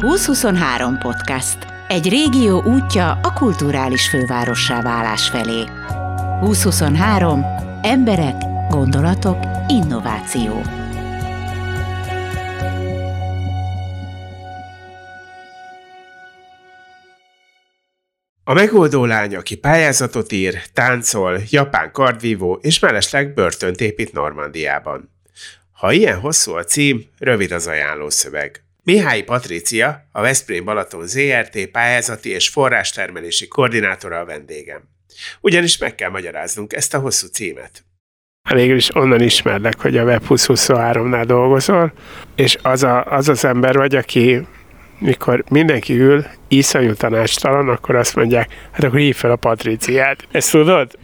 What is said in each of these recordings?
2023 podcast. Egy régió útja a kulturális fővárossá válás felé. 2023. Emberek, gondolatok, innováció. A megoldó lány, aki pályázatot ír, táncol, japán kardvívó és mellesleg börtönt épít Normandiában. Ha ilyen hosszú a cím, rövid az ajánlószöveg. Mihály Patricia, a Veszprém Balaton ZRT pályázati és forrástermelési koordinátora a vendégem. Ugyanis meg kell magyaráznunk ezt a hosszú címet. Végül is onnan ismerlek, hogy a Web 2023-nál dolgozol, és az, a, az az ember vagy, aki mikor mindenki ül, iszonyú tanácstalan, akkor azt mondják, hát akkor hív fel a Patriciát. Ezt tudod?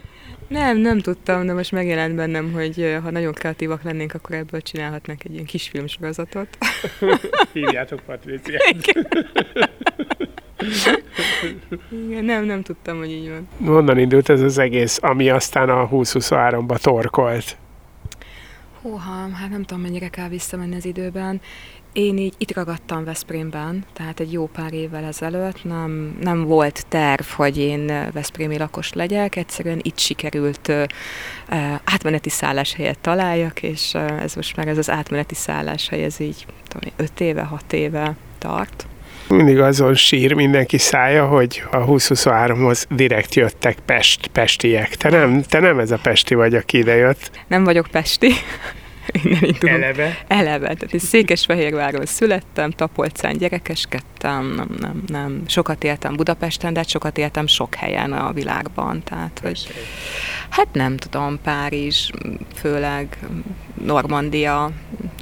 Nem, nem tudtam, de most megjelent bennem, hogy ha nagyon kreatívak lennénk, akkor ebből csinálhatnánk egy ilyen kis filmsorozatot. Hívjátok Patriciát. Igen, nem, nem tudtam, hogy így van. Honnan indult ez az egész, ami aztán a 2023-ba torkolt? Húha, hát nem tudom, mennyire kell visszamenni az időben. Én így itt ragadtam Veszprémben, tehát egy jó pár évvel ezelőtt nem, nem volt terv, hogy én Veszprémi lakos legyek, egyszerűen itt sikerült uh, átmeneti szálláshelyet találjak, és uh, ez most már ez az átmeneti szálláshely, ez így tudom, öt éve, hat éve tart. Mindig azon sír mindenki szája, hogy a 2023-hoz direkt jöttek Pest, pestiek. Te nem, te nem ez a pesti vagy, aki ide jött. Nem vagyok pesti. Innen indulunk. Eleve? Eleve. Tehát én Székesfehérváron születtem, Tapolcán gyerekeskedtem, nem, nem, nem. Sokat éltem Budapesten, de hát sokat éltem sok helyen a világban. Tehát, hogy, hát nem tudom, Párizs, főleg Normandia,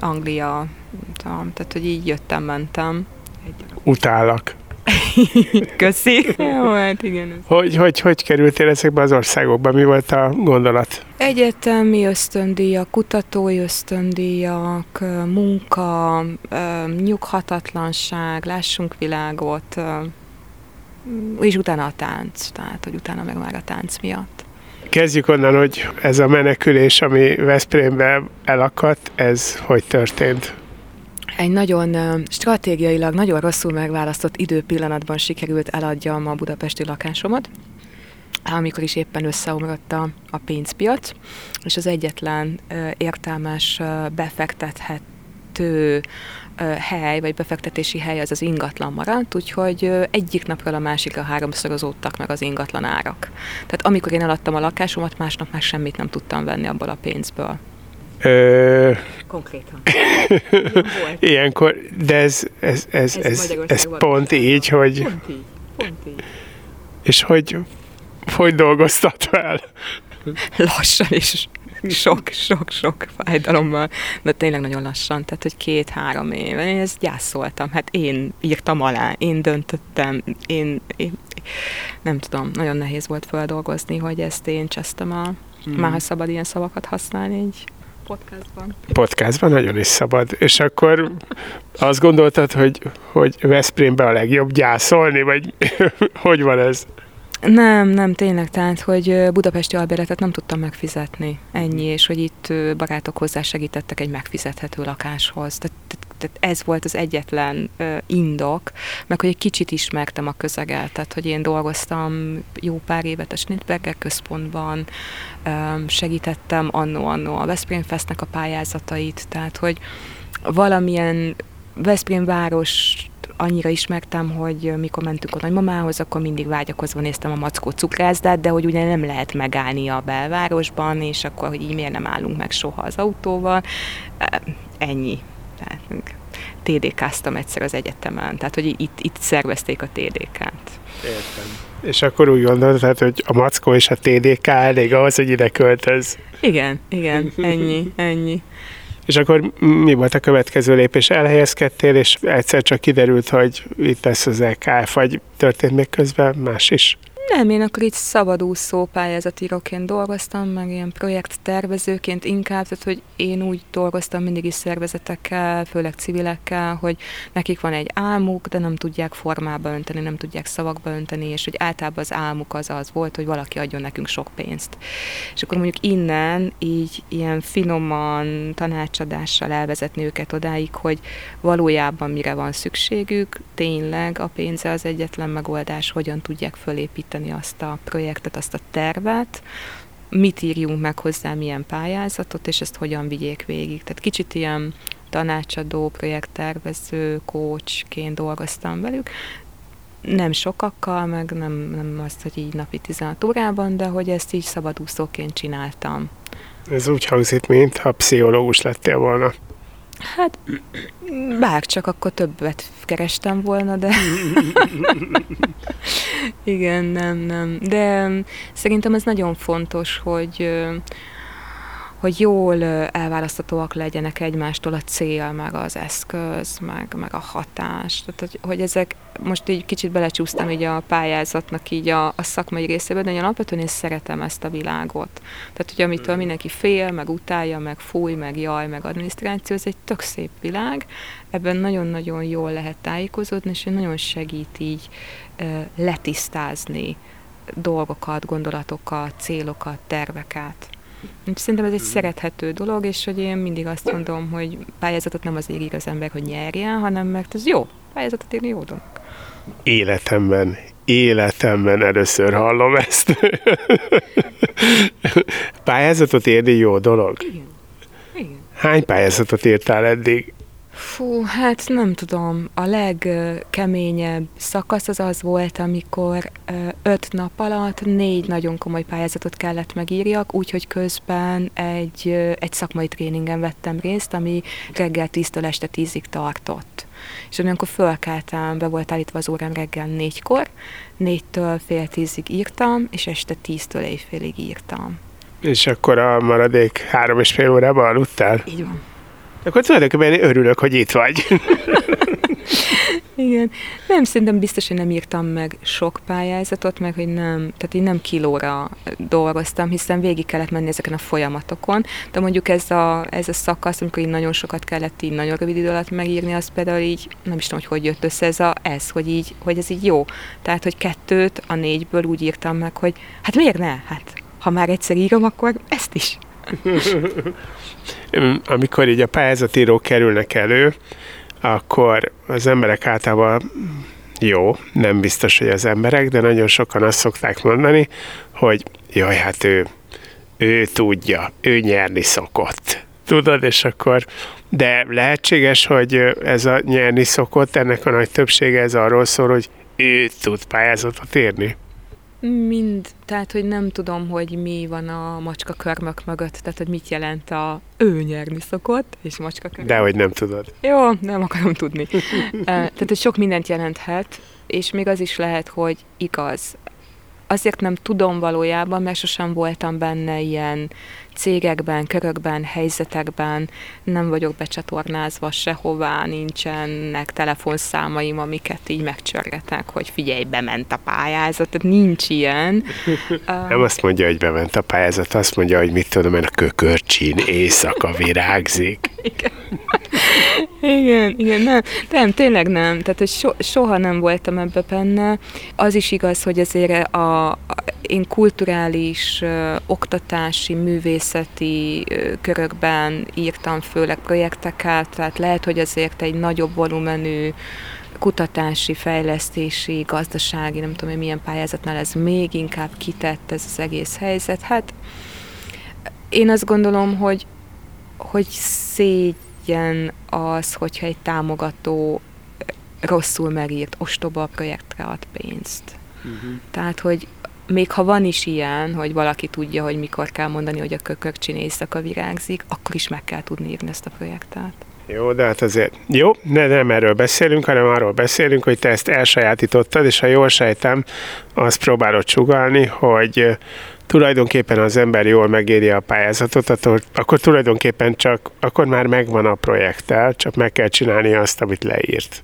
Anglia, tudom, tehát, hogy így jöttem, mentem. Utállak. Köszi. Jó, hát igen. Hogy, hogy, hogy kerültél ezekbe az országokba? Mi volt a gondolat? Egyetemi ösztöndíjak, kutatói ösztöndíjak, munka, nyughatatlanság, lássunk világot, és utána a tánc, tehát hogy utána meg már a tánc miatt. Kezdjük onnan, hogy ez a menekülés, ami Veszprémbe elakadt, ez hogy történt? Egy nagyon stratégiailag nagyon rosszul megválasztott időpillanatban sikerült eladjam a budapesti lakásomat, amikor is éppen összeomlott a, a pénzpiac, és az egyetlen értelmes befektethető hely, vagy befektetési hely az az ingatlan maradt, úgyhogy egyik napról a másikra háromszorozódtak meg az ingatlan árak. Tehát amikor én eladtam a lakásomat, másnap már semmit nem tudtam venni abból a pénzből. Ö... Konkrétan. Ilyenkor, de ez, ez, ez, ez, ez, ez pont így, hogy... Pont így, pont így. És hogy, hogy dolgoztat fel? Lassan is sok, sok, sok fájdalommal, de tényleg nagyon lassan, tehát hogy két-három éve, én ezt gyászoltam, hát én írtam alá, én döntöttem, én, én nem tudom, nagyon nehéz volt feldolgozni, hogy ezt én csesztem a, hmm. már ha szabad ilyen szavakat használni, így podcastban. Podcastban nagyon is szabad. És akkor azt gondoltad, hogy, hogy Veszprémbe a legjobb gyászolni, vagy hogy van ez? Nem, nem, tényleg, tehát, hogy budapesti albéletet nem tudtam megfizetni, ennyi, és hogy itt barátok hozzá segítettek egy megfizethető lakáshoz. Tehát, tehát ez volt az egyetlen indok, meg hogy egy kicsit ismertem a közeget, tehát hogy én dolgoztam jó pár évet a Schnittberger központban, segítettem annó-annó a Veszprém Festnek a pályázatait, tehát hogy valamilyen Veszprém város annyira ismertem, hogy mikor mentünk a nagymamához, akkor mindig vágyakozva néztem a mackó cukrászdát, de hogy ugye nem lehet megállni a belvárosban, és akkor, hogy így miért nem állunk meg soha az autóval. Ennyi. Tehát TDK-ztam egyszer az egyetemen, tehát hogy itt, itt szervezték a TDK-t. Értem. És akkor úgy gondoltad, hogy a Mackó és a TDK elég ahhoz, hogy ide költöz. Igen, igen, ennyi, ennyi. És akkor mi volt a következő lépés? Elhelyezkedtél, és egyszer csak kiderült, hogy itt lesz az EKF, vagy történt még közben más is? Nem, én akkor itt szabadúszó pályázatíróként dolgoztam, meg ilyen projekttervezőként inkább, tehát hogy én úgy dolgoztam mindig is szervezetekkel, főleg civilekkel, hogy nekik van egy álmuk, de nem tudják formába önteni, nem tudják szavakba önteni, és hogy általában az álmuk az az volt, hogy valaki adjon nekünk sok pénzt. És akkor mondjuk innen így ilyen finoman tanácsadással elvezetni őket odáig, hogy valójában mire van szükségük, tényleg a pénze az egyetlen megoldás, hogyan tudják fölépíteni azt a projektet, azt a tervet, mit írjunk meg hozzá, milyen pályázatot, és ezt hogyan vigyék végig. Tehát kicsit ilyen tanácsadó, projekttervező, coachként dolgoztam velük, nem sokakkal, meg nem, nem azt, hogy így napi 16 órában, de hogy ezt így szabadúszóként csináltam. Ez úgy hangzik, mintha pszichológus lettél volna. Hát, bár csak akkor többet kerestem volna, de... Igen, nem, nem. De szerintem ez nagyon fontos, hogy hogy jól elválasztatóak legyenek egymástól a cél, meg az eszköz, meg, meg a hatás. Tehát, hogy, hogy ezek, most így kicsit belecsúsztam így a pályázatnak így a, a szakmai részébe, de én alapvetően én szeretem ezt a világot. Tehát, hogy amitől mindenki fél, meg utálja, meg fúj, meg jaj, meg adminisztráció, ez egy tök szép világ, ebben nagyon-nagyon jól lehet tájékozódni, és nagyon segít így letisztázni dolgokat, gondolatokat, célokat, terveket. Szerintem ez egy szerethető dolog, és hogy én mindig azt mondom, hogy pályázatot nem azért ír az ember, hogy nyerjen, hanem mert ez jó. Pályázatot írni jó dolog. Életemben, életemben először hallom ezt. pályázatot írni jó dolog? Igen. Igen. Hány pályázatot írtál eddig? Fú, hát nem tudom. A legkeményebb szakasz az az volt, amikor öt nap alatt négy nagyon komoly pályázatot kellett megírjak, úgyhogy közben egy, egy szakmai tréningen vettem részt, ami reggel 10-től este 10-ig tartott. És olyankor fölkeltem, be volt állítva az órám reggel négykor, négytől fél tízig írtam, és este tíztől éjfélig írtam. És akkor a maradék három és fél órában aludtál? Így van. Akkor tulajdonképpen örülök, hogy itt vagy. Igen. Nem, szerintem biztos, hogy nem írtam meg sok pályázatot, meg hogy nem, tehát így nem kilóra dolgoztam, hiszen végig kellett menni ezeken a folyamatokon, de mondjuk ez a, ez a szakasz, amikor így nagyon sokat kellett így nagyon rövid idő alatt megírni, az például így, nem is tudom, hogy hogy jött össze ez, a, ez hogy, így, hogy ez így jó. Tehát, hogy kettőt a négyből úgy írtam meg, hogy hát miért ne? Hát ha már egyszer írom, akkor ezt is. Amikor így a pályázatírók kerülnek elő, akkor az emberek általában jó, nem biztos, hogy az emberek, de nagyon sokan azt szokták mondani, hogy jaj, hát ő, ő tudja, ő nyerni szokott. Tudod, és akkor, de lehetséges, hogy ez a nyerni szokott, ennek a nagy többsége ez arról szól, hogy ő tud pályázatot érni. Mind, tehát, hogy nem tudom, hogy mi van a macska körmök mögött, tehát, hogy mit jelent a ő nyerni szokott, és macska körmök. De hogy nem tudod. Jó, nem akarom tudni. tehát, hogy sok mindent jelenthet, és még az is lehet, hogy igaz. Azért nem tudom valójában, mert sosem voltam benne ilyen cégekben, körökben, helyzetekben nem vagyok becsatornázva sehová, nincsenek telefonszámaim, amiket így megcsörgetek, hogy figyelj, bement a pályázat, tehát nincs ilyen. Nem azt mondja, hogy bement a pályázat, azt mondja, hogy mit tudom, mert a kökörcsin éjszaka virágzik. Igen. igen, igen, nem, nem, tényleg nem. Tehát, hogy so, soha nem voltam ebbe benne. Az is igaz, hogy azért a, a én kulturális, ö, oktatási, művészeti körökben írtam főleg projekteket, tehát lehet, hogy azért egy nagyobb volumenű kutatási, fejlesztési, gazdasági, nem tudom, hogy milyen pályázatnál ez még inkább kitett ez az egész helyzet. Hát én azt gondolom, hogy, hogy szégyen az, hogyha egy támogató rosszul megírt, ostoba projektre ad pénzt. Uh-huh. Tehát, hogy még ha van is ilyen, hogy valaki tudja, hogy mikor kell mondani, hogy a kökökcsin éjszaka virágzik, akkor is meg kell tudni írni ezt a projektet. Jó, de hát azért jó, ne, nem erről beszélünk, hanem arról beszélünk, hogy te ezt elsajátítottad, és ha jól sejtem, azt próbálod csugalni, hogy tulajdonképpen az ember jól megéri a pályázatot, akkor, akkor tulajdonképpen csak, akkor már megvan a projekttel, csak meg kell csinálni azt, amit leírt.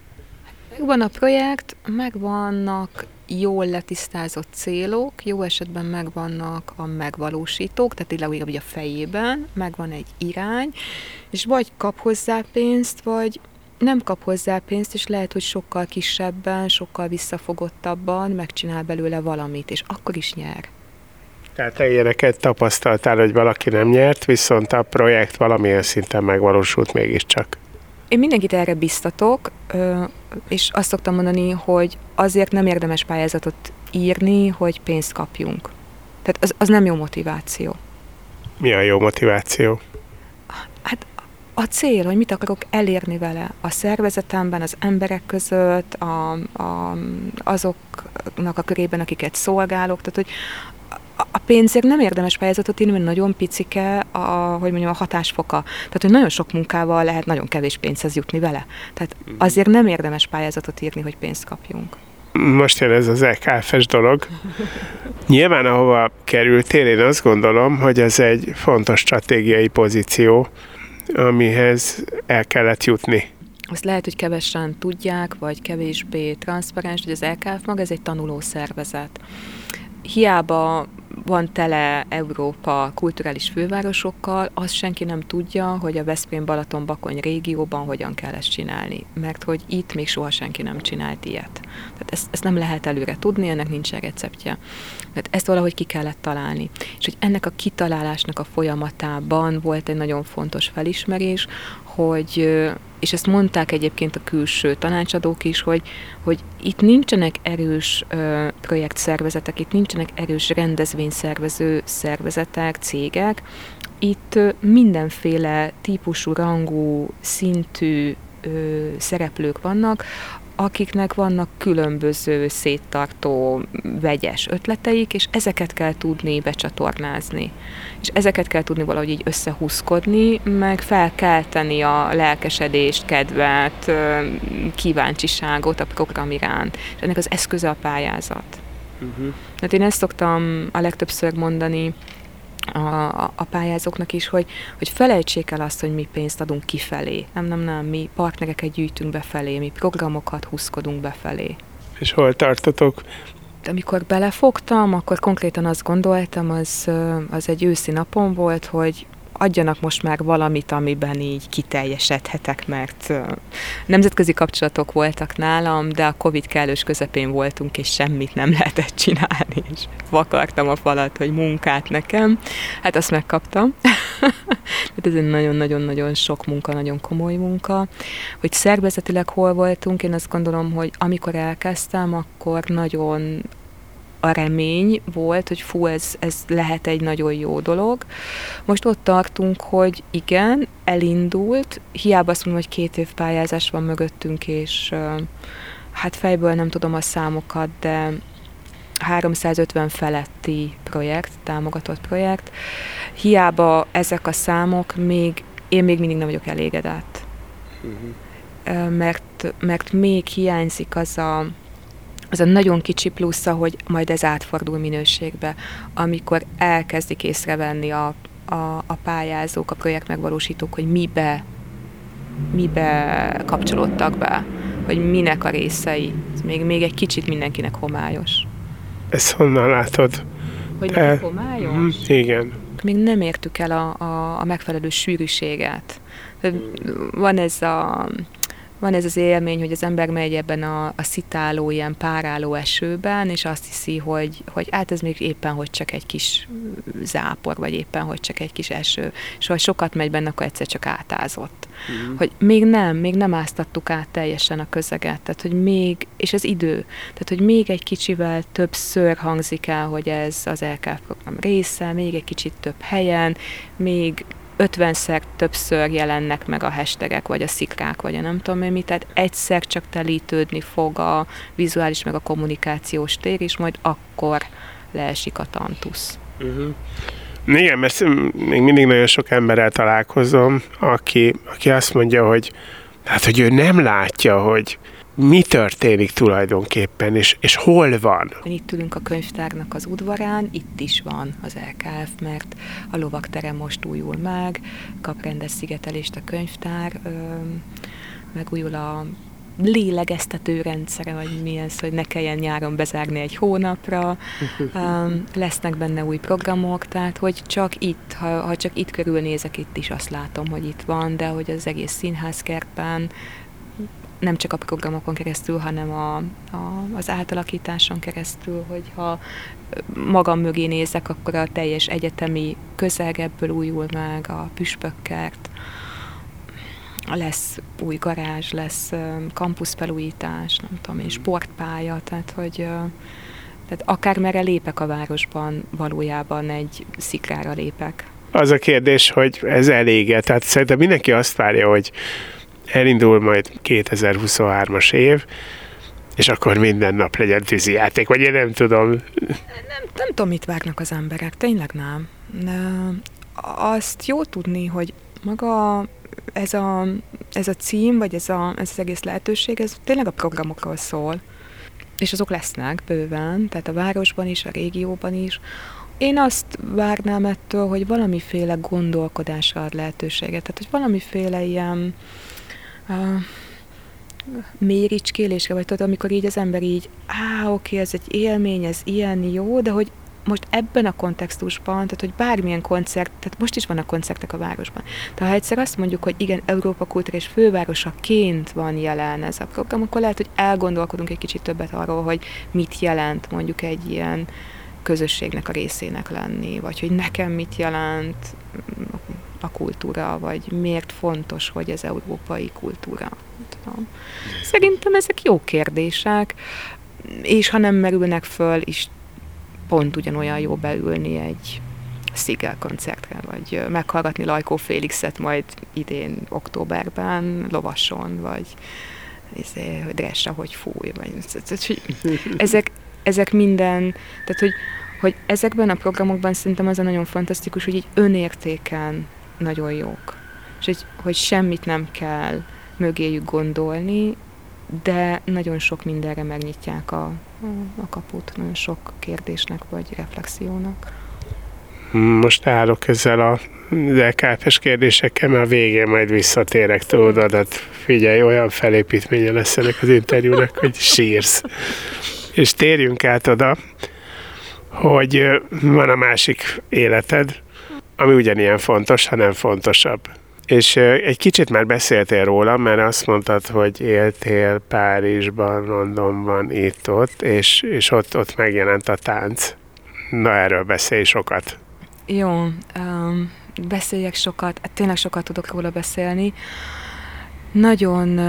Megvan a projekt, megvannak jól letisztázott célok, jó esetben megvannak a megvalósítók, tehát tényleg a fejében, megvan egy irány, és vagy kap hozzá pénzt, vagy nem kap hozzá pénzt, és lehet, hogy sokkal kisebben, sokkal visszafogottabban megcsinál belőle valamit, és akkor is nyer. Tehát te ilyeneket tapasztaltál, hogy valaki nem nyert, viszont a projekt valamilyen szinten megvalósult mégiscsak. Én mindenkit erre biztatok, és azt szoktam mondani, hogy azért nem érdemes pályázatot írni, hogy pénzt kapjunk. Tehát az, az nem jó motiváció. Mi a jó motiváció? Hát a cél, hogy mit akarok elérni vele a szervezetemben, az emberek között, a, a, azoknak a körében, akiket szolgálok. Tehát, hogy a pénzért nem érdemes pályázatot írni, mert nagyon picike a, hogy mondjam, a hatásfoka. Tehát, hogy nagyon sok munkával lehet nagyon kevés pénzhez jutni vele. Tehát mhm. azért nem érdemes pályázatot írni, hogy pénzt kapjunk. Most jön ez az EKF-es dolog. Nyilván, ahova kerültél, én azt gondolom, hogy ez egy fontos stratégiai pozíció, amihez el kellett jutni. Azt lehet, hogy kevesen tudják, vagy kevésbé transzparens, hogy az LKF maga ez egy tanuló szervezet. Hiába van tele Európa kulturális fővárosokkal, azt senki nem tudja, hogy a Veszprém-Balaton-Bakony régióban hogyan kell ezt csinálni, mert hogy itt még soha senki nem csinált ilyet. Tehát ezt, ezt nem lehet előre tudni, ennek nincs receptje. Tehát ezt valahogy ki kellett találni. És hogy ennek a kitalálásnak a folyamatában volt egy nagyon fontos felismerés, hogy és ezt mondták egyébként a külső tanácsadók is, hogy, hogy itt nincsenek erős ö, projektszervezetek, itt nincsenek erős rendezvényszervező szervezetek, cégek, itt mindenféle típusú, rangú, szintű ö, szereplők vannak, akiknek vannak különböző széttartó vegyes ötleteik, és ezeket kell tudni becsatornázni. És ezeket kell tudni valahogy így összehúzkodni, meg felkelteni a lelkesedést, kedvet, kíváncsiságot a program iránt. És ennek az eszköze a pályázat. Uh-huh. Hát én ezt szoktam a legtöbbször mondani, a, a pályázóknak is, hogy, hogy felejtsék el azt, hogy mi pénzt adunk kifelé. Nem, nem, nem, mi partnereket gyűjtünk befelé, mi programokat húzkodunk befelé. És hol tartotok? Amikor belefogtam, akkor konkrétan azt gondoltam, az, az egy őszi napon volt, hogy adjanak most már valamit, amiben így kiteljesedhetek, mert nemzetközi kapcsolatok voltak nálam, de a Covid kellős közepén voltunk, és semmit nem lehetett csinálni, és vakartam a falat, hogy munkát nekem. Hát azt megkaptam. hát ez egy nagyon-nagyon-nagyon sok munka, nagyon komoly munka. Hogy szervezetileg hol voltunk, én azt gondolom, hogy amikor elkezdtem, akkor nagyon a remény volt, hogy fú, ez, ez lehet egy nagyon jó dolog. Most ott tartunk, hogy igen, elindult, hiába azt mondom, hogy két év pályázás van mögöttünk, és hát fejből nem tudom a számokat, de 350 feletti projekt, támogatott projekt. Hiába ezek a számok, még én még mindig nem vagyok elégedett. Uh-huh. Mert, mert még hiányzik az a, az a nagyon kicsi plusza, hogy majd ez átfordul minőségbe, amikor elkezdik észrevenni a, a, a pályázók, a projekt megvalósítók, hogy mibe, mibe kapcsolódtak be, hogy minek a részei. Ez még, még egy kicsit mindenkinek homályos. Ezt honnan látod? Hogy Te... homályos? Mm, igen. Még nem értük el a, a, a megfelelő sűrűséget. Van ez a van ez az élmény, hogy az ember megy ebben a, a szitáló, ilyen páráló esőben, és azt hiszi, hogy, hogy hát ez még éppen, hogy csak egy kis zápor, vagy éppen, hogy csak egy kis eső. És ha sokat megy benne, akkor egyszer csak átázott. Mm. Hogy még nem, még nem áztattuk át teljesen a közeget, tehát hogy még, és ez idő, tehát hogy még egy kicsivel többször hangzik el, hogy ez az LK program része, még egy kicsit több helyen, még 50-szer többször jelennek meg a hashtagek, vagy a szikrák, vagy a nem tudom én mi, tehát egyszer csak telítődni fog a vizuális meg a kommunikációs tér, és majd akkor leesik a tantusz. Uh-huh. Igen, mert még mindig nagyon sok emberrel találkozom, aki, aki azt mondja, hogy hát, hogy ő nem látja, hogy mi történik tulajdonképpen, és, és hol van? Itt ülünk a könyvtárnak az udvarán, itt is van az LKF, mert a lovakterem most újul meg, kap rendes szigetelést a könyvtár, megújul a lélegeztető rendszere, vagy mi ez, hogy ne kelljen nyáron bezárni egy hónapra. Um, lesznek benne új programok, tehát hogy csak itt, ha, ha csak itt körülnézek, itt is azt látom, hogy itt van, de hogy az egész színházkertben nem csak a programokon keresztül, hanem a, a, az átalakításon keresztül, hogyha magam mögé nézek, akkor a teljes egyetemi közeg ebből újul meg, a püspökkert, lesz új garázs, lesz kampuszfelújítás, nem tudom én, sportpálya, tehát hogy tehát akár merre lépek a városban, valójában egy szikrára lépek. Az a kérdés, hogy ez elége. Tehát szerintem mindenki azt várja, hogy elindul majd 2023-as év, és akkor minden nap legyen játék, vagy én nem tudom. Nem, nem tudom, mit várnak az emberek, tényleg nem. Azt jó tudni, hogy maga ez a, ez a cím, vagy ez, a, ez az egész lehetőség, ez tényleg a programokról szól. És azok lesznek bőven, tehát a városban is, a régióban is. Én azt várnám ettől, hogy valamiféle gondolkodásra ad lehetőséget, tehát hogy valamiféle ilyen uh, méricskélésre, vagy tudod, amikor így az ember így, á, oké, ez egy élmény, ez ilyen jó, de hogy most ebben a kontextusban, tehát hogy bármilyen koncert, tehát most is vannak koncertek a városban. De ha egyszer azt mondjuk, hogy igen, Európa és fővárosaként van jelen ez a program, akkor lehet, hogy elgondolkodunk egy kicsit többet arról, hogy mit jelent mondjuk egy ilyen közösségnek a részének lenni, vagy hogy nekem mit jelent a kultúra, vagy miért fontos, hogy ez európai kultúra. Szerintem ezek jó kérdések, és ha nem merülnek föl, is pont ugyanolyan jó beülni egy Szigel koncertre, vagy meghallgatni Lajkó Félixet majd idén októberben lovason, vagy izé, Dressa, hogy fúj, vagy ezek, ezek minden, tehát hogy, hogy ezekben a programokban szerintem az a nagyon fantasztikus, hogy így önértéken nagyon jók. És hogy, hogy semmit nem kell mögéjük gondolni, de nagyon sok mindenre megnyitják a, a kaput, nagyon sok kérdésnek vagy reflexiónak. Most állok ezzel a LKP-s kérdésekkel, mert a végén majd visszatérek, tudod, hát figyelj, olyan felépítménye lesz ennek az interjúnak, hogy sírsz. És térjünk át oda, hogy van a másik életed, ami ugyanilyen fontos, ha nem fontosabb. És egy kicsit már beszéltél róla, mert azt mondtad, hogy éltél Párizsban, Londonban, itt-ott, és, és ott, ott megjelent a tánc. Na, erről beszélj sokat. Jó, um, beszéljek sokat, tényleg sokat tudok róla beszélni nagyon,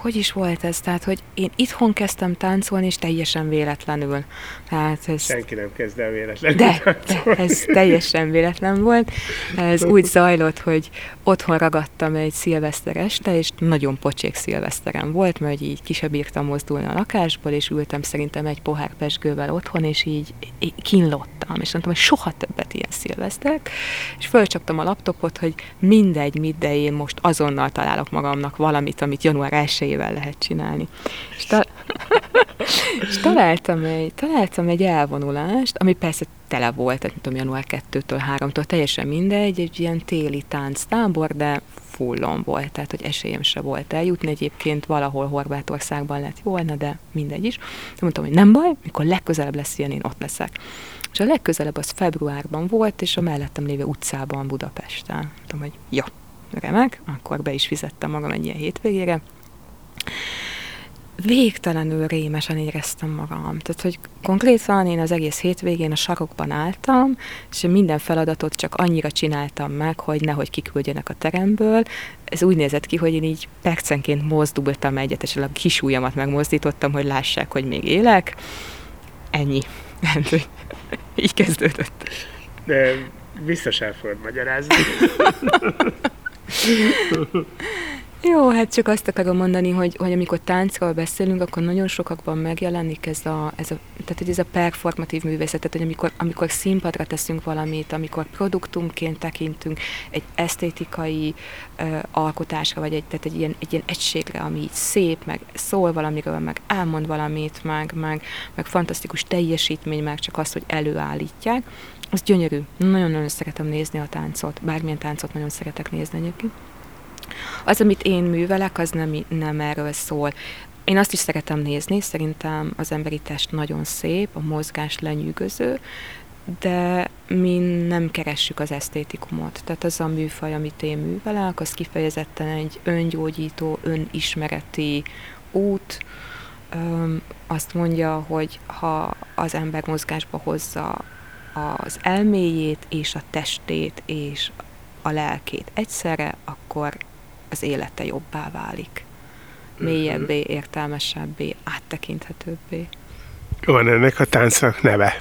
hogy is volt ez, tehát, hogy én itthon kezdtem táncolni, és teljesen véletlenül. Tehát ez, Senki nem kezd el véletlenül de, de, ez teljesen véletlen volt. Ez úgy zajlott, hogy otthon ragadtam egy szilveszter este, és nagyon pocsék szilveszterem volt, mert így ki sem bírtam mozdulni a lakásból, és ültem szerintem egy pohár pesgővel otthon, és így, így kínlottam, és mondtam, hogy soha többet ilyen szilveszterek, és fölcsaptam a laptopot, hogy mindegy, mit, de én most azonnal találok magamnak valamit, amit január 1 lehet csinálni. És, ta- és találtam, egy, találtam egy elvonulást, ami persze tele volt, tehát tudom, január 2-től 3-től, teljesen mindegy, egy ilyen téli tánc tábor, de fullon volt, tehát hogy esélyem se volt eljutni. Egyébként valahol Horvátországban lett volna, de mindegy is. De mondtam, hogy nem baj, mikor legközelebb lesz ilyen, én ott leszek. És a legközelebb az februárban volt, és a mellettem lévő utcában Budapesten. Mondtam, hogy jó, remek, akkor be is fizettem magam egy ilyen hétvégére. Végtelenül rémesen éreztem magam. Tehát, hogy konkrétan én az egész hétvégén a sarokban álltam, és minden feladatot csak annyira csináltam meg, hogy nehogy kiküldjenek a teremből. Ez úgy nézett ki, hogy én így percenként mozdultam egyet, a kis ujjamat megmozdítottam, hogy lássák, hogy még élek. Ennyi. így kezdődött. De biztos el fogod magyarázni. Jó, hát csak azt akarom mondani, hogy, hogy amikor táncról beszélünk, akkor nagyon sokakban megjelenik ez a, ez a, tehát ez a performatív művészet, tehát hogy amikor, amikor színpadra teszünk valamit, amikor produktumként tekintünk egy esztétikai uh, alkotásra, vagy egy, tehát egy ilyen, egy ilyen egységre, ami így szép, meg szól valamiről, meg elmond valamit, meg, meg, meg fantasztikus teljesítmény, meg csak azt, hogy előállítják, az gyönyörű. Nagyon-nagyon szeretem nézni a táncot, bármilyen táncot nagyon szeretek nézni egyébként Az, amit én művelek, az nem, nem erről szól. Én azt is szeretem nézni, szerintem az emberi test nagyon szép, a mozgás lenyűgöző, de mi nem keressük az esztétikumot. Tehát az a műfaj, amit én művelek, az kifejezetten egy öngyógyító, önismereti út. Öm, azt mondja, hogy ha az ember mozgásba hozza az elméjét és a testét és a lelkét egyszerre, akkor az élete jobbá válik. Mélyebbé, értelmesebbé, áttekinthetőbbé. Van ennek a táncnak neve.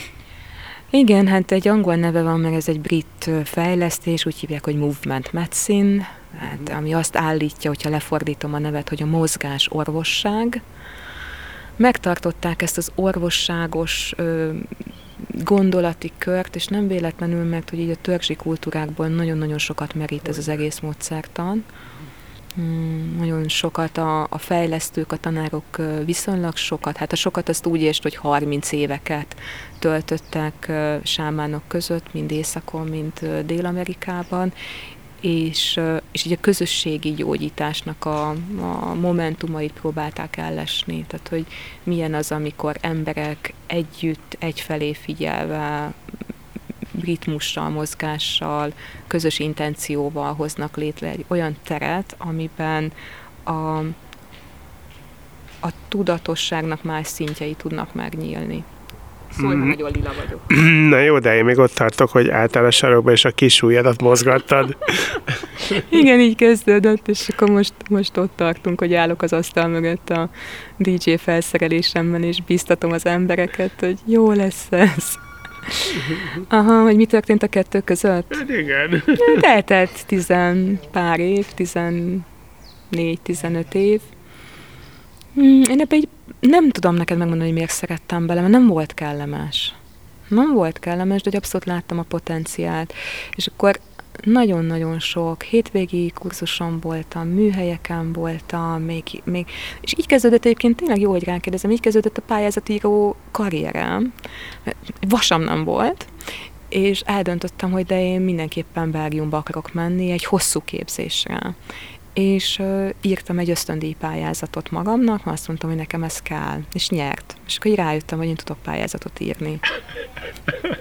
Igen, hát egy angol neve van, meg ez egy brit fejlesztés, úgy hívják, hogy Movement Medicine, hát, ami azt állítja, hogyha lefordítom a nevet, hogy a mozgás orvosság. Megtartották ezt az orvosságos ö, gondolati kört, és nem véletlenül, mert hogy így a törzsi kultúrákból nagyon-nagyon sokat merít ez az egész módszertan. Hmm, nagyon sokat a, a fejlesztők, a tanárok viszonylag sokat, hát a sokat azt úgy értsd, hogy 30 éveket töltöttek sámánok között, mind Északon, mind Dél-Amerikában, és, és így a közösségi gyógyításnak a, a momentumait próbálták ellesni, tehát hogy milyen az, amikor emberek együtt, egyfelé figyelve ritmussal, mozgással, közös intencióval hoznak létre egy olyan teret, amiben a, a tudatosságnak más szintjei tudnak megnyílni. Szóval mm. nagyon lila vagyok. Na jó, de én még ott tartok, hogy álltál a sarokba, és a kis ujjadat mozgattad. Igen, így kezdődött, és akkor most, most ott tartunk, hogy állok az asztal mögött a DJ felszerelésemben, és biztatom az embereket, hogy jó lesz ez. Aha, hogy mi történt a kettő között? Hát igen. Eltelt tizen pár év, tizennégy, tizenöt év. Hmm, én ebbe egy nem tudom neked megmondani, hogy miért szerettem bele, mert nem volt kellemes. Nem volt kellemes, de abszolút láttam a potenciált. És akkor nagyon-nagyon sok hétvégi kurzuson voltam, műhelyeken voltam, még, még, és így kezdődött egyébként tényleg jó, hogy rákérdezem, így kezdődött a pályázatíró karrierem. Vasam nem volt, és eldöntöttem, hogy de én mindenképpen Belgiumba akarok menni egy hosszú képzésre és uh, írtam egy ösztöndíj pályázatot magamnak, mert azt mondtam, hogy nekem ez kell, és nyert. És akkor így rájöttem, hogy én tudok pályázatot írni.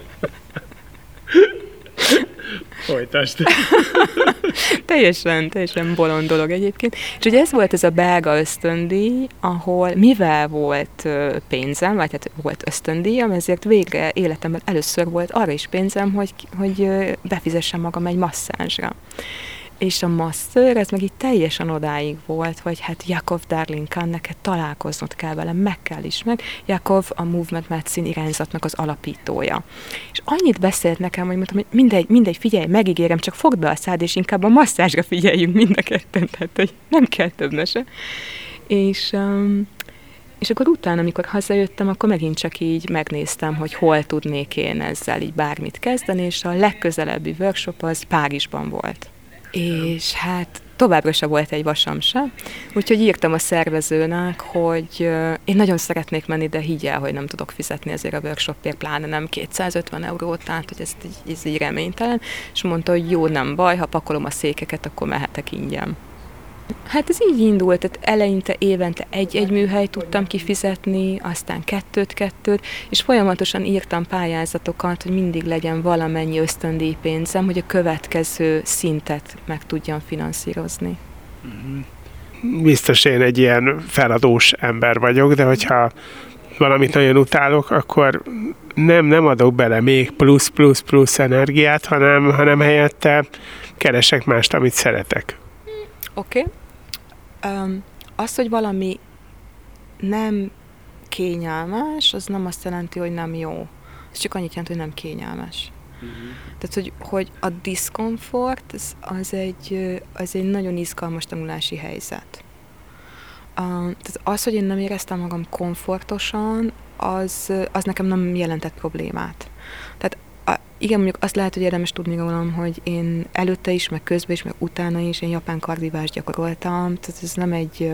Folytasd. teljesen, teljesen bolond dolog egyébként. És ugye ez volt ez a belga ösztöndíj, ahol mivel volt pénzem, vagy hát volt ösztöndíjam, ezért végre életemben először volt arra is pénzem, hogy, hogy befizessem magam egy masszázsra és a master, ez meg így teljesen odáig volt, hogy hát Jakov Darling Khan, neked találkoznod kell vele, meg kell ismerd. Jakov a Movement Medicine irányzatnak az alapítója. És annyit beszélt nekem, hogy mondtam, hogy mindegy, mindegy, figyelj, megígérem, csak fogd be a szád, és inkább a masszázsra figyeljünk mind a ketten, tehát hogy nem kell több mese. És um, és akkor utána, amikor hazajöttem, akkor megint csak így megnéztem, hogy hol tudnék én ezzel így bármit kezdeni, és a legközelebbi workshop az Párizsban volt és hát továbbra se volt egy vasam se, úgyhogy írtam a szervezőnek, hogy én nagyon szeretnék menni, de higgyel, hogy nem tudok fizetni ezért a workshopért, pláne nem 250 eurót, tehát hogy ez, ez így reménytelen, és mondta, hogy jó, nem baj, ha pakolom a székeket, akkor mehetek ingyen. Hát ez így indult, tehát eleinte évente egy-egy műhely tudtam kifizetni, aztán kettőt-kettőt, és folyamatosan írtam pályázatokat, hogy mindig legyen valamennyi ösztöndíjpénzem, hogy a következő szintet meg tudjam finanszírozni. Biztos én egy ilyen feladós ember vagyok, de hogyha valamit nagyon utálok, akkor nem, nem adok bele még plusz, plusz, plusz energiát, hanem, hanem helyette keresek mást, amit szeretek. Oké. Okay. Um, az, hogy valami nem kényelmes, az nem azt jelenti, hogy nem jó. Ez csak annyit jelent, hogy nem kényelmes. Uh-huh. Tehát, hogy, hogy a diszkomfort az, az, egy, az egy nagyon izgalmas tanulási helyzet. Uh, tehát az, hogy én nem éreztem magam komfortosan, az, az nekem nem jelentett problémát. Tehát igen, mondjuk azt lehet, hogy érdemes tudni rólam, hogy én előtte is, meg közben is, meg utána is én japán kardivást gyakoroltam, tehát ez nem egy,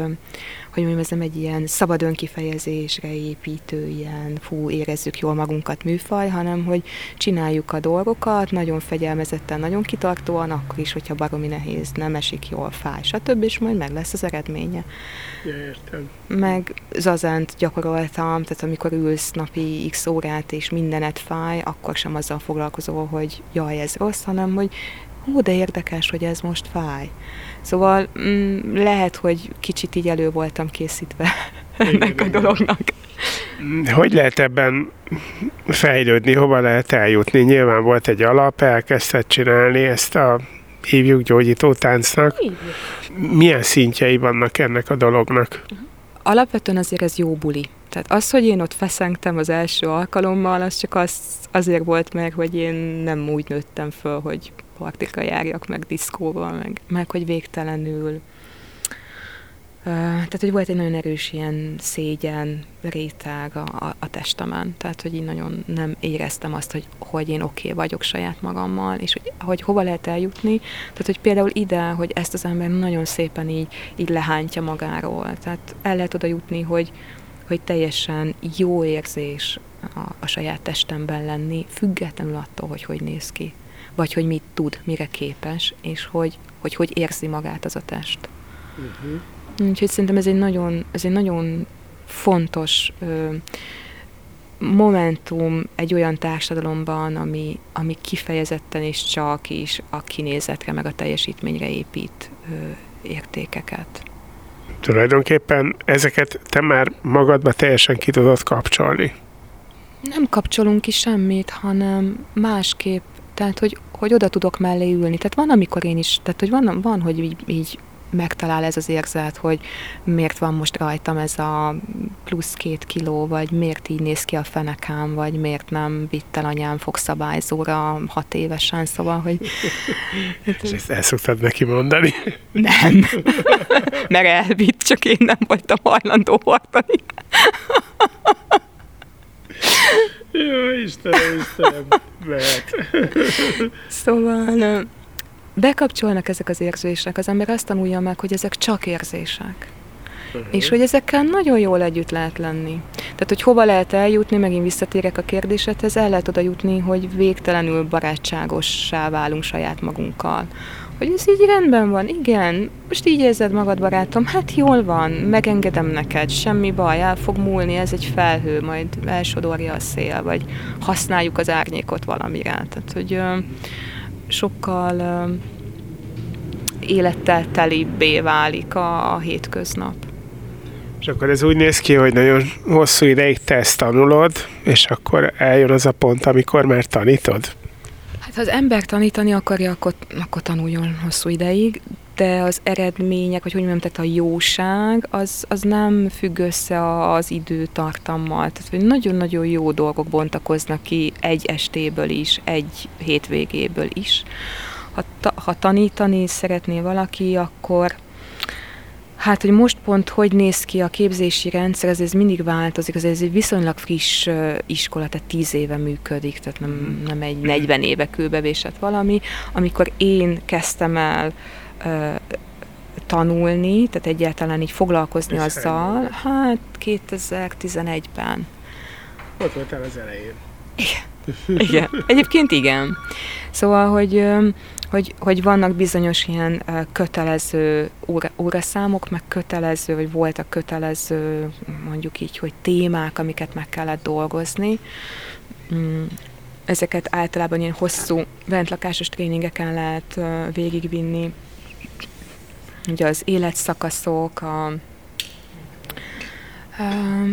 hogy mondjam, ez nem egy ilyen szabad önkifejezésre építő, ilyen fú, érezzük jól magunkat műfaj, hanem hogy csináljuk a dolgokat, nagyon fegyelmezetten, nagyon kitartóan, akkor is, hogyha baromi nehéz, nem esik jól, fáj, stb. és majd meg lesz az eredménye. Ja, értem. Meg zazánt gyakoroltam, tehát amikor ülsz napi x órát és mindenet fáj, akkor sem azzal foglalkozol, hogy jaj, ez rossz, hanem hogy hú, de érdekes, hogy ez most fáj. Szóval mm, lehet, hogy kicsit így elő voltam készítve ennek a dolognak. Hogy lehet ebben fejlődni, hova lehet eljutni? Nyilván volt egy alap, elkezdted csinálni ezt a hívjuk gyógyító táncnak. Milyen szintjei vannak ennek a dolognak? Alapvetően azért ez jó buli. Tehát az, hogy én ott feszengtem az első alkalommal, az csak az, azért volt meg, hogy én nem úgy nőttem föl, hogy partika járjak, meg diszkóval, meg, meg hogy végtelenül tehát, hogy volt egy nagyon erős ilyen szégyen réteg a, a, a testemen, tehát, hogy én nagyon nem éreztem azt, hogy, hogy én oké okay vagyok saját magammal, és hogy, hogy hova lehet eljutni, tehát, hogy például ide, hogy ezt az ember nagyon szépen így, így lehántja magáról, tehát el lehet oda jutni, hogy, hogy teljesen jó érzés a, a saját testemben lenni, függetlenül attól, hogy hogy néz ki, vagy hogy mit tud, mire képes, és hogy hogy, hogy érzi magát az a test. Uh-huh. Úgyhogy szerintem ez egy nagyon, ez egy nagyon fontos ö, momentum egy olyan társadalomban, ami, ami kifejezetten és csak is a kinézetre, meg a teljesítményre épít ö, értékeket. Tulajdonképpen ezeket te már magadba teljesen ki tudod kapcsolni. Nem kapcsolunk ki semmit, hanem másképp, tehát hogy, hogy oda tudok mellé ülni. Tehát van, amikor én is, tehát hogy van, van hogy így, így megtalál ez az érzet, hogy miért van most rajtam ez a plusz két kiló, vagy miért így néz ki a fenekám, vagy miért nem vitt el anyám fogszabályzóra hat évesen, szóval, hogy... És ezt el szoktad neki mondani? Nem, mert elvitt, csak én nem voltam hajlandó hordani. Jó, Istenem, Istenem, mert... Szóval bekapcsolnak ezek az érzések, az ember azt tanulja meg, hogy ezek csak érzések. Uh-huh. És hogy ezekkel nagyon jól együtt lehet lenni. Tehát, hogy hova lehet eljutni, megint visszatérek a kérdésedhez, el lehet oda jutni, hogy végtelenül barátságossá válunk saját magunkkal. Hogy ez így rendben van, igen, most így érzed magad, barátom, hát jól van, megengedem neked, semmi baj, el fog múlni, ez egy felhő, majd elsodorja a szél, vagy használjuk az árnyékot valamire. Tehát, hogy sokkal élettel telibbé válik a, a hétköznap. És akkor ez úgy néz ki, hogy nagyon hosszú ideig te ezt tanulod, és akkor eljön az a pont, amikor már tanítod? Hát ha az ember tanítani akarja, akkor, akkor tanuljon hosszú ideig, de az eredmények, vagy hogy mondjam, tehát a jóság, az, az nem függ össze az időtartammal. Tehát, hogy nagyon-nagyon jó dolgok bontakoznak ki egy estéből is, egy hétvégéből is. Ha, ta, ha tanítani szeretné valaki, akkor Hát, hogy most pont hogy néz ki a képzési rendszer, ez, ez mindig változik, ez, ez egy viszonylag friss iskola, tehát tíz éve működik, tehát nem, nem egy 40 éve kőbevésett valami. Amikor én kezdtem el tanulni, tehát egyáltalán így foglalkozni Ez azzal, hát 2011-ben. Ott voltál az elején. Igen. igen. Egyébként igen. Szóval, hogy, hogy, hogy vannak bizonyos ilyen kötelező óra, óraszámok, meg kötelező, vagy voltak kötelező, mondjuk így, hogy témák, amiket meg kellett dolgozni. Mm, ezeket általában ilyen hosszú bentlakásos tréningeken lehet végigvinni, ugye az életszakaszok, a,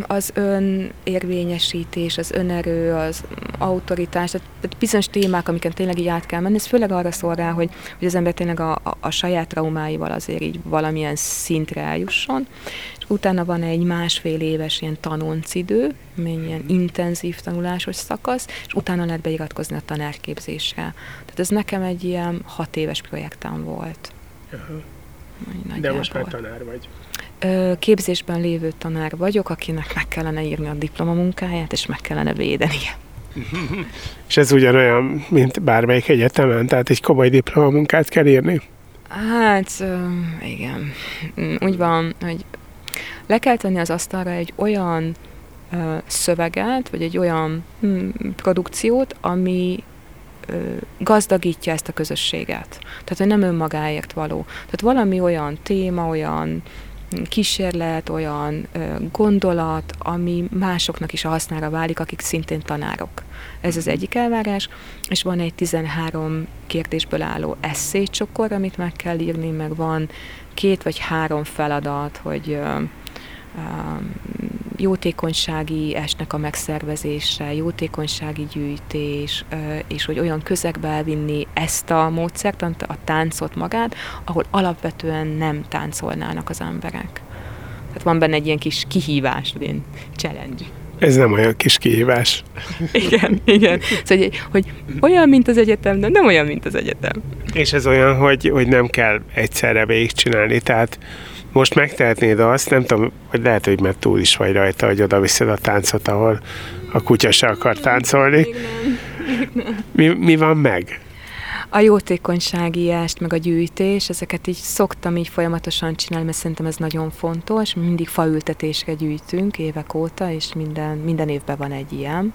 az önérvényesítés, az önerő, az autoritás, tehát bizonyos témák, amiket tényleg így át kell menni, ez főleg arra szolgál, hogy, hogy az ember tényleg a, a, a saját traumáival azért így valamilyen szintre eljusson, és utána van egy másfél éves ilyen tanoncidő, ilyen intenzív tanulásos szakasz, és utána lehet beiratkozni a tanárképzésre. Tehát ez nekem egy ilyen hat éves projektem volt. Uh-huh. De most már tanár vagy. Képzésben lévő tanár vagyok, akinek meg kellene írni a diplomamunkáját, és meg kellene védeni. És ez ugyanolyan, mint bármelyik egyetemen, tehát egy komoly diplomamunkát kell írni? Hát, igen. Úgy van, hogy le kell tenni az asztalra egy olyan szöveget, vagy egy olyan hm, produkciót, ami gazdagítja ezt a közösséget. Tehát, hogy nem önmagáért való. Tehát valami olyan téma, olyan kísérlet, olyan gondolat, ami másoknak is a hasznára válik, akik szintén tanárok. Ez az egyik elvárás, és van egy 13 kérdésből álló eszélycsokor, amit meg kell írni, meg van két vagy három feladat, hogy jótékonysági esnek a megszervezése, jótékonysági gyűjtés, és hogy olyan közegbe elvinni ezt a módszert, a táncot magát, ahol alapvetően nem táncolnának az emberek. Tehát van benne egy ilyen kis kihívás, ilyen challenge. Ez nem olyan kis kihívás. igen, igen. Szóval, hogy, hogy olyan, mint az egyetem, de nem olyan, mint az egyetem. És ez olyan, hogy, hogy nem kell egyszerre végigcsinálni, tehát most megtehetnéd azt, nem tudom, hogy lehet, hogy mert túl is vagy rajta, hogy oda viszed a táncot, ahol a kutya se akar táncolni. Még nem. Még nem. Mi, mi van meg? A jótékonysági est, meg a gyűjtés, ezeket így szoktam így folyamatosan csinálni, mert szerintem ez nagyon fontos. Mindig faültetésre gyűjtünk évek óta, és minden, minden évben van egy ilyen.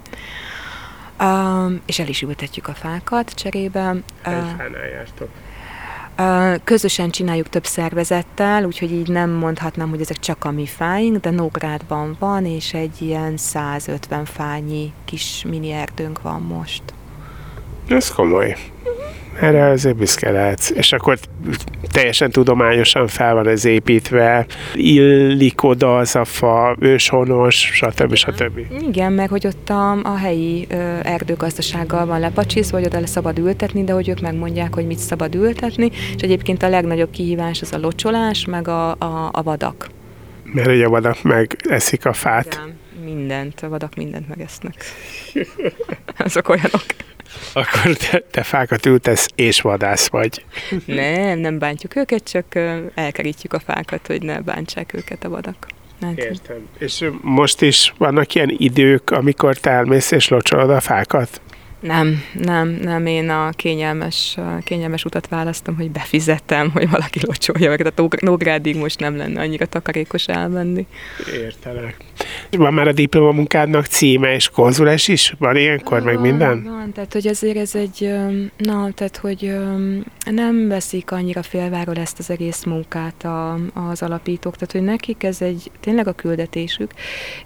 Um, és el is ültetjük a fákat cserébe. Fánál jártok. Közösen csináljuk több szervezettel, úgyhogy így nem mondhatnám, hogy ezek csak a mi fáink, de Nógrádban van, és egy ilyen 150 fányi kis mini erdőnk van most. Ez komoly. Erre azért büszke lehetsz. És akkor teljesen tudományosan fel van ez építve, illik oda az a fa, őshonos, stb. stb. Igen, meg hogy ott a, a helyi ö, erdőgazdasággal van lepacsizva, hogy oda le szabad ültetni, de hogy ők megmondják, hogy mit szabad ültetni, és egyébként a legnagyobb kihívás az a locsolás, meg a, a, a vadak. Mert ugye a vadak meg eszik a fát. Igen, mindent, a vadak mindent megesznek. Azok olyanok. Akkor te, te fákat ültesz és vadász vagy. Nem, nem bántjuk őket, csak elkerítjük a fákat, hogy ne bántsák őket a vadak. Hát. Értem. És most is vannak ilyen idők, amikor te elmész és locsolod a fákat? Nem, nem, nem, én a kényelmes, kényelmes utat választom, hogy befizettem, hogy valaki locsolja meg, tehát Nógrádig most nem lenne annyira takarékos elmenni. Értelek. Van már a diplomamunkádnak címe és konzulás is? Van ilyenkor, van, meg minden? Van, tehát hogy azért ez egy, na, tehát hogy nem veszik annyira félváról ezt az egész munkát a, az alapítók, tehát hogy nekik ez egy tényleg a küldetésük,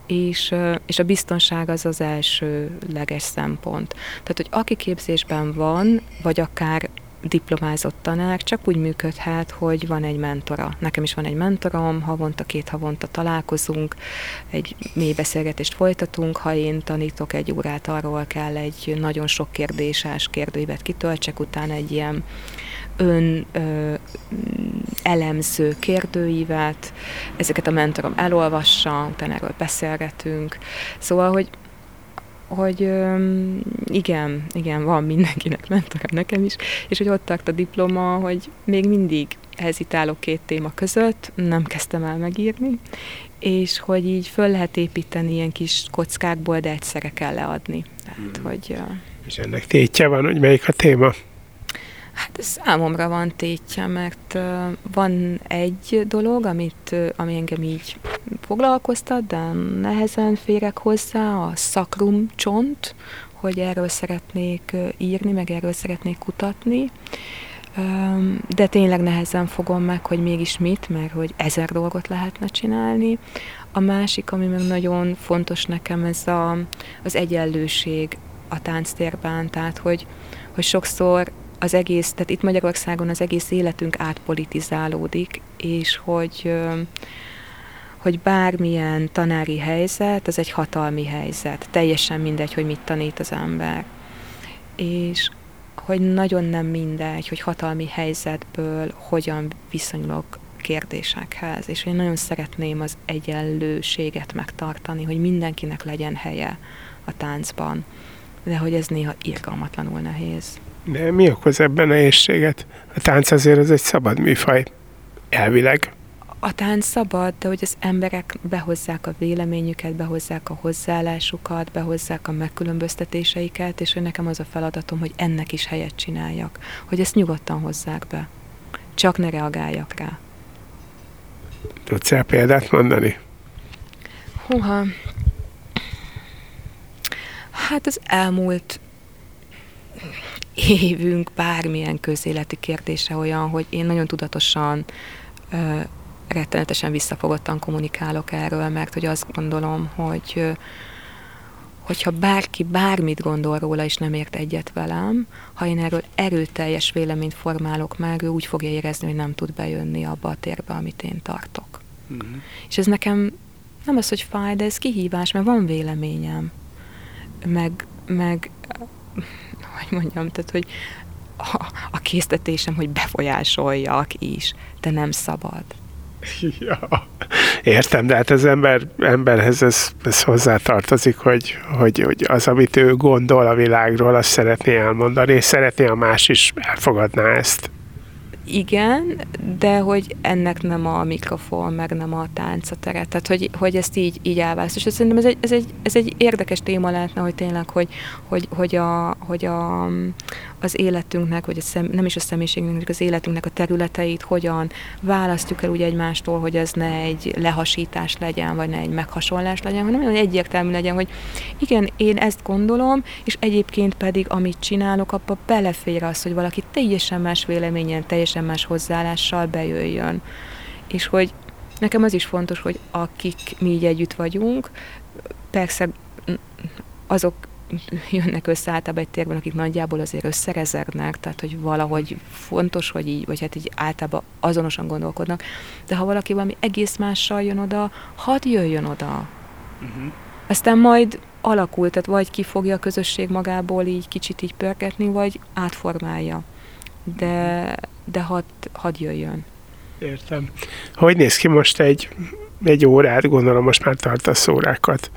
és, és a biztonság az az elsőleges szempont. Tehát, hogy aki képzésben van, vagy akár diplomázott tanár csak úgy működhet, hogy van egy mentora. Nekem is van egy mentorom, havonta, két havonta találkozunk, egy mély beszélgetést folytatunk, ha én tanítok egy órát, arról kell egy nagyon sok kérdéses kérdőívet kitöltsek, utána egy ilyen ön ö, elemző kérdőívet, ezeket a mentorom elolvassa, utána erről beszélgetünk. Szóval, hogy hogy igen, igen, van mindenkinek mentorem, nekem is, és hogy ott tart a diploma, hogy még mindig hezitálok két téma között, nem kezdtem el megírni, és hogy így föl lehet építeni ilyen kis kockákból, de egyszerre kell leadni. Tehát, hmm. hogy... És ennek tétje van, hogy melyik a téma? Hát számomra van tétje, mert van egy dolog, amit, ami engem így foglalkoztat, de nehezen férek hozzá, a szakrum csont, hogy erről szeretnék írni, meg erről szeretnék kutatni. De tényleg nehezen fogom meg, hogy mégis mit, mert hogy ezer dolgot lehetne csinálni. A másik, ami meg nagyon fontos nekem, ez a, az egyenlőség a tánctérben, tehát hogy, hogy sokszor az egész, tehát itt Magyarországon az egész életünk átpolitizálódik, és hogy hogy bármilyen tanári helyzet, az egy hatalmi helyzet. Teljesen mindegy, hogy mit tanít az ember. És hogy nagyon nem mindegy, hogy hatalmi helyzetből hogyan viszonyulok kérdésekhez, és én nagyon szeretném az egyenlőséget megtartani, hogy mindenkinek legyen helye a táncban, de hogy ez néha irgalmatlanul nehéz. De mi okoz ebben nehézséget? A tánc azért az egy szabad műfaj, elvileg. a tánc szabad, de hogy az emberek behozzák a véleményüket, behozzák a hozzáállásukat, behozzák a megkülönböztetéseiket, és hogy nekem az a feladatom, hogy ennek is helyet csináljak, hogy ezt nyugodtan hozzák be. Csak ne reagáljak rá. Tudsz el példát mondani? Húha. Hát az elmúlt évünk bármilyen közéleti kérdése olyan, hogy én nagyon tudatosan ö, rettenetesen visszafogottan kommunikálok erről, mert hogy azt gondolom, hogy ö, hogyha bárki bármit gondol róla, és nem ért egyet velem, ha én erről erőteljes véleményt formálok meg, ő úgy fogja érezni, hogy nem tud bejönni abba a térbe, amit én tartok. Uh-huh. És ez nekem nem az, hogy fáj, de ez kihívás, mert van véleményem. Meg, meg hogy mondjam, tehát, hogy a, a késztetésem, hogy befolyásoljak is, de nem szabad. Ja, értem, de hát az ember, emberhez ez, ez hozzátartozik, hogy, hogy, hogy az, amit ő gondol a világról, azt szeretné elmondani, és szeretné a más is elfogadná ezt igen, de hogy ennek nem a mikrofon, meg nem a tánc teret. Tehát, hogy, hogy ezt így, így elválaszt. És szerintem ez egy, ez, egy, ez egy érdekes téma lehetne, hogy tényleg, hogy, hogy, hogy, a, hogy a, az életünknek, vagy a szem, nem is a személyiségünknek, az életünknek a területeit hogyan választjuk el úgy egymástól, hogy ez ne egy lehasítás legyen, vagy ne egy meghasonlás legyen, hanem hogy egyértelmű legyen, hogy igen, én ezt gondolom, és egyébként pedig amit csinálok, abba belefér az, hogy valaki teljesen más véleményen, teljesen más hozzáállással bejöjjön. És hogy nekem az is fontos, hogy akik mi így együtt vagyunk, persze azok jönnek össze általában egy térben, akik nagyjából azért összerezegnek, tehát hogy valahogy fontos, hogy így, vagy hát így általában azonosan gondolkodnak, de ha valaki valami egész mással jön oda, hadd jöjjön oda. Uh-huh. Aztán majd alakul, tehát vagy kifogja a közösség magából így kicsit így pörgetni, vagy átformálja. De, de hadd, hadd jöjjön. Értem. Hogy néz ki most egy, egy órát, gondolom most már tartasz órákat.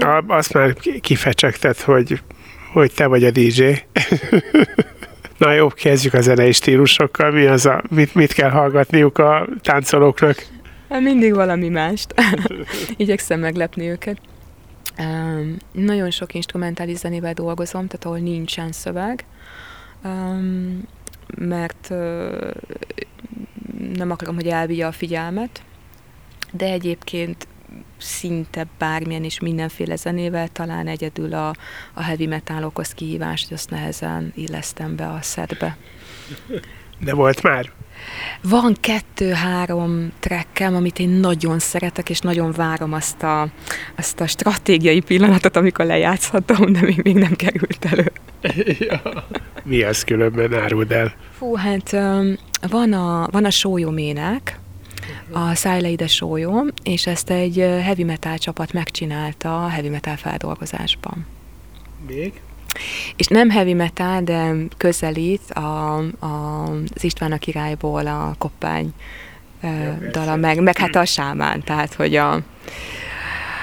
A, azt már kifecsegted, hogy, hogy te vagy a DJ. Na jó, kezdjük a zenei stílusokkal. Mi az a, mit, mit kell hallgatniuk a táncolóknak? Hát mindig valami mást. Igyekszem meglepni őket. Um, nagyon sok instrumentális zenével dolgozom, tehát ahol nincsen szöveg, mert nem akarom, hogy elvigye a figyelmet, de egyébként szinte bármilyen és mindenféle zenével, talán egyedül a, a heavy metal okoz kihívást, hogy azt nehezen illesztem be a szedbe. De volt már? Van kettő-három trekkem, amit én nagyon szeretek, és nagyon várom azt a, azt a stratégiai pillanatot, amikor lejátszhatom, de még, még nem került elő. ja. Mi az különben áruld el? Fú, hát van a, van a sólyomének, a Szájleide Sólyó, és ezt egy heavy metal csapat megcsinálta a heavy metal feldolgozásban. Még? És nem heavy metal, de közelít a, a, az István a királyból a koppány ja, dala, meg, meg hát a sámán, tehát hogy a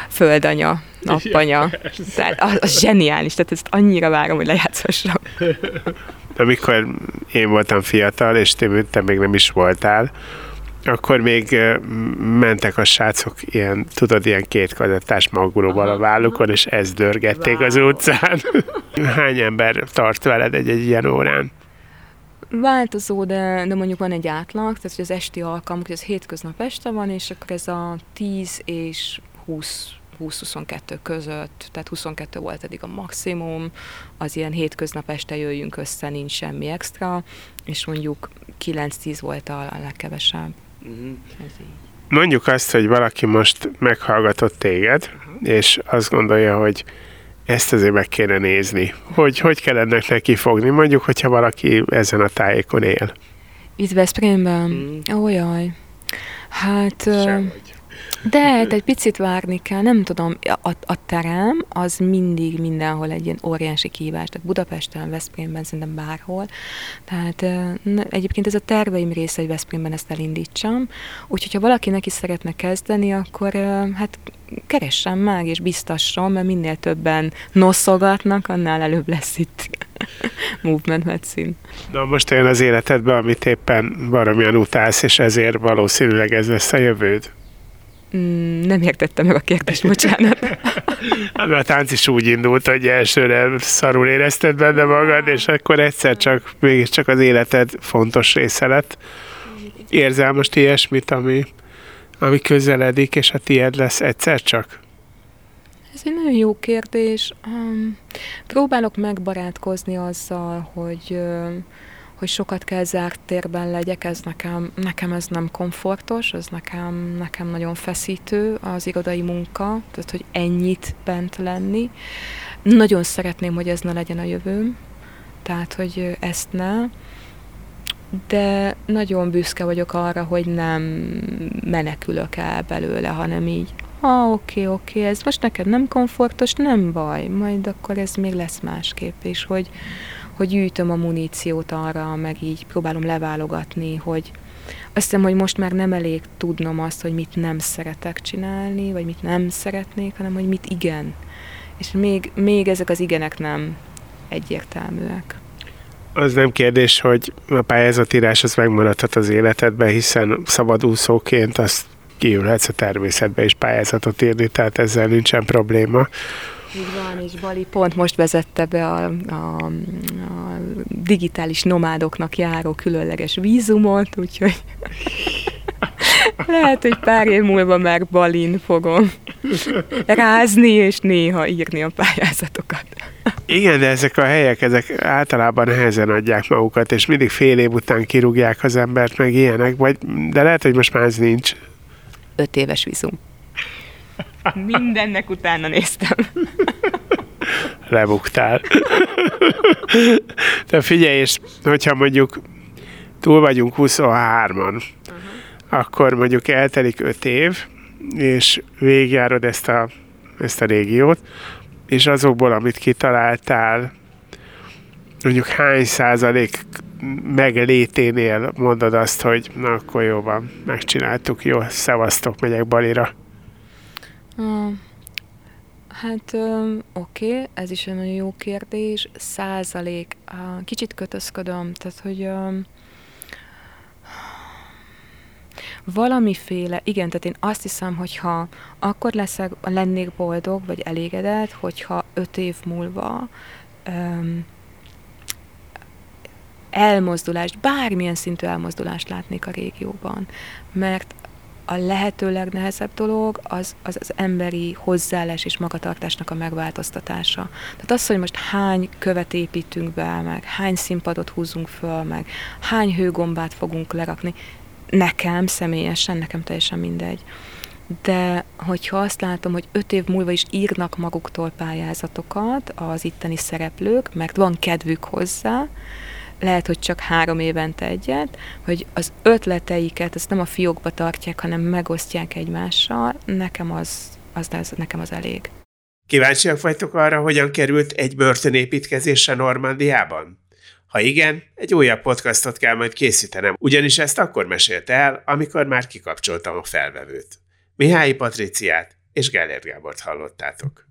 földanya, nappanya. Ja, tehát az, az zseniális, tehát ezt annyira várom, hogy lejátszhassam. Amikor én voltam fiatal, és te, te még nem is voltál, akkor még mentek a srácok ilyen, tudod, ilyen két kazettás magulóval a vállukon, és ezt dörgették wow. az utcán. Hány ember tart veled egy-egy ilyen órán? Változó, de, de mondjuk van egy átlag, tehát hogy az esti alkalom, hogy ez hétköznap este van, és akkor ez a 10 és 20 20-22 között, tehát 22 volt eddig a maximum, az ilyen hétköznap este jöjjünk össze, nincs semmi extra, és mondjuk 9-10 volt a legkevesebb. Uh-huh. Mondjuk azt, hogy valaki most meghallgatott téged, uh-huh. és azt gondolja, hogy ezt azért meg kéne nézni. Hogy hogy kell ennek neki fogni? Mondjuk, hogyha valaki ezen a tájékon él. Itt Veszprémben? Mm. Ó, jaj. Hát... Sehogy. De, de egy picit várni kell, nem tudom, a, a terem az mindig mindenhol egy ilyen óriási kihívás, tehát Budapesten, Veszprémben, szerintem bárhol. Tehát egyébként ez a terveim része, hogy Veszprémben ezt elindítsam, úgyhogy ha valaki neki szeretne kezdeni, akkor hát keressen meg és biztasson, mert minél többen noszogatnak, annál előbb lesz itt. Movement medicine. Na most olyan az életedben, amit éppen valamilyen utálsz, és ezért valószínűleg ez lesz a jövőd? Mm, nem értettem meg a kérdést, bocsánat. Hát, a tánc is úgy indult, hogy elsőre szarul érezted benne magad, és akkor egyszer csak, mégiscsak az életed fontos része lett. Érzel most ilyesmit, ami, ami közeledik, és a tiéd lesz egyszer csak? Ez egy nagyon jó kérdés. Um, próbálok megbarátkozni azzal, hogy, uh, hogy sokat kell zárt térben legyek, ez nekem, nekem ez nem komfortos, ez nekem, nekem nagyon feszítő az irodai munka, tehát hogy ennyit bent lenni. Nagyon szeretném, hogy ez ne legyen a jövőm, tehát hogy ezt ne, de nagyon büszke vagyok arra, hogy nem menekülök el belőle, hanem így ah, oké, oké, ez most neked nem komfortos, nem baj, majd akkor ez még lesz másképp, és hogy, hogy gyűjtöm a muníciót arra, meg így próbálom leválogatni, hogy azt hiszem, hogy most már nem elég tudnom azt, hogy mit nem szeretek csinálni, vagy mit nem szeretnék, hanem hogy mit igen. És még, még ezek az igenek nem egyértelműek. Az nem kérdés, hogy a pályázatírás az megmaradhat az életedben, hiszen szabadúszóként azt kiülhetsz a természetbe és pályázatot írni, tehát ezzel nincsen probléma. Így van, és Bali pont most vezette be a, a, a digitális nomádoknak járó különleges vízumot, úgyhogy lehet, hogy pár év múlva már Balin fogom rázni, és néha írni a pályázatokat. Igen, de ezek a helyek, ezek általában nehezen adják magukat, és mindig fél év után kirúgják az embert, meg ilyenek, vagy, de lehet, hogy most már ez nincs öt éves vízum. Mindennek utána néztem. Lebuktál. De figyelj, és hogyha mondjuk túl vagyunk 23-an, uh-huh. akkor mondjuk eltelik 5 év, és végigjárod ezt a, ezt a régiót, és azokból, amit kitaláltál, mondjuk hány százalék megléténél mondod azt, hogy na akkor jó van, megcsináltuk, jó, szevasztok, megyek Balira. Hát oké, okay, ez is egy nagyon jó kérdés. Százalék, kicsit kötözködöm, tehát hogy valamiféle, igen, tehát én azt hiszem, hogyha akkor leszek, lennék boldog, vagy elégedett, hogyha öt év múlva um, elmozdulást, bármilyen szintű elmozdulást látnék a régióban. Mert a lehető legnehezebb dolog az, az az emberi hozzáállás és magatartásnak a megváltoztatása. Tehát az, hogy most hány követ építünk be, meg hány színpadot húzunk föl, meg hány hőgombát fogunk lerakni, nekem személyesen, nekem teljesen mindegy. De hogyha azt látom, hogy öt év múlva is írnak maguktól pályázatokat az itteni szereplők, mert van kedvük hozzá, lehet, hogy csak három évente egyet, hogy az ötleteiket azt nem a fiókba tartják, hanem megosztják egymással, nekem az, az, az, nekem az elég. Kíváncsiak vagytok arra, hogyan került egy börtönépítkezésre Normandiában? Ha igen, egy újabb podcastot kell majd készítenem, ugyanis ezt akkor mesélte el, amikor már kikapcsoltam a felvevőt. Mihály Patriciát és Gellért Gábort hallottátok.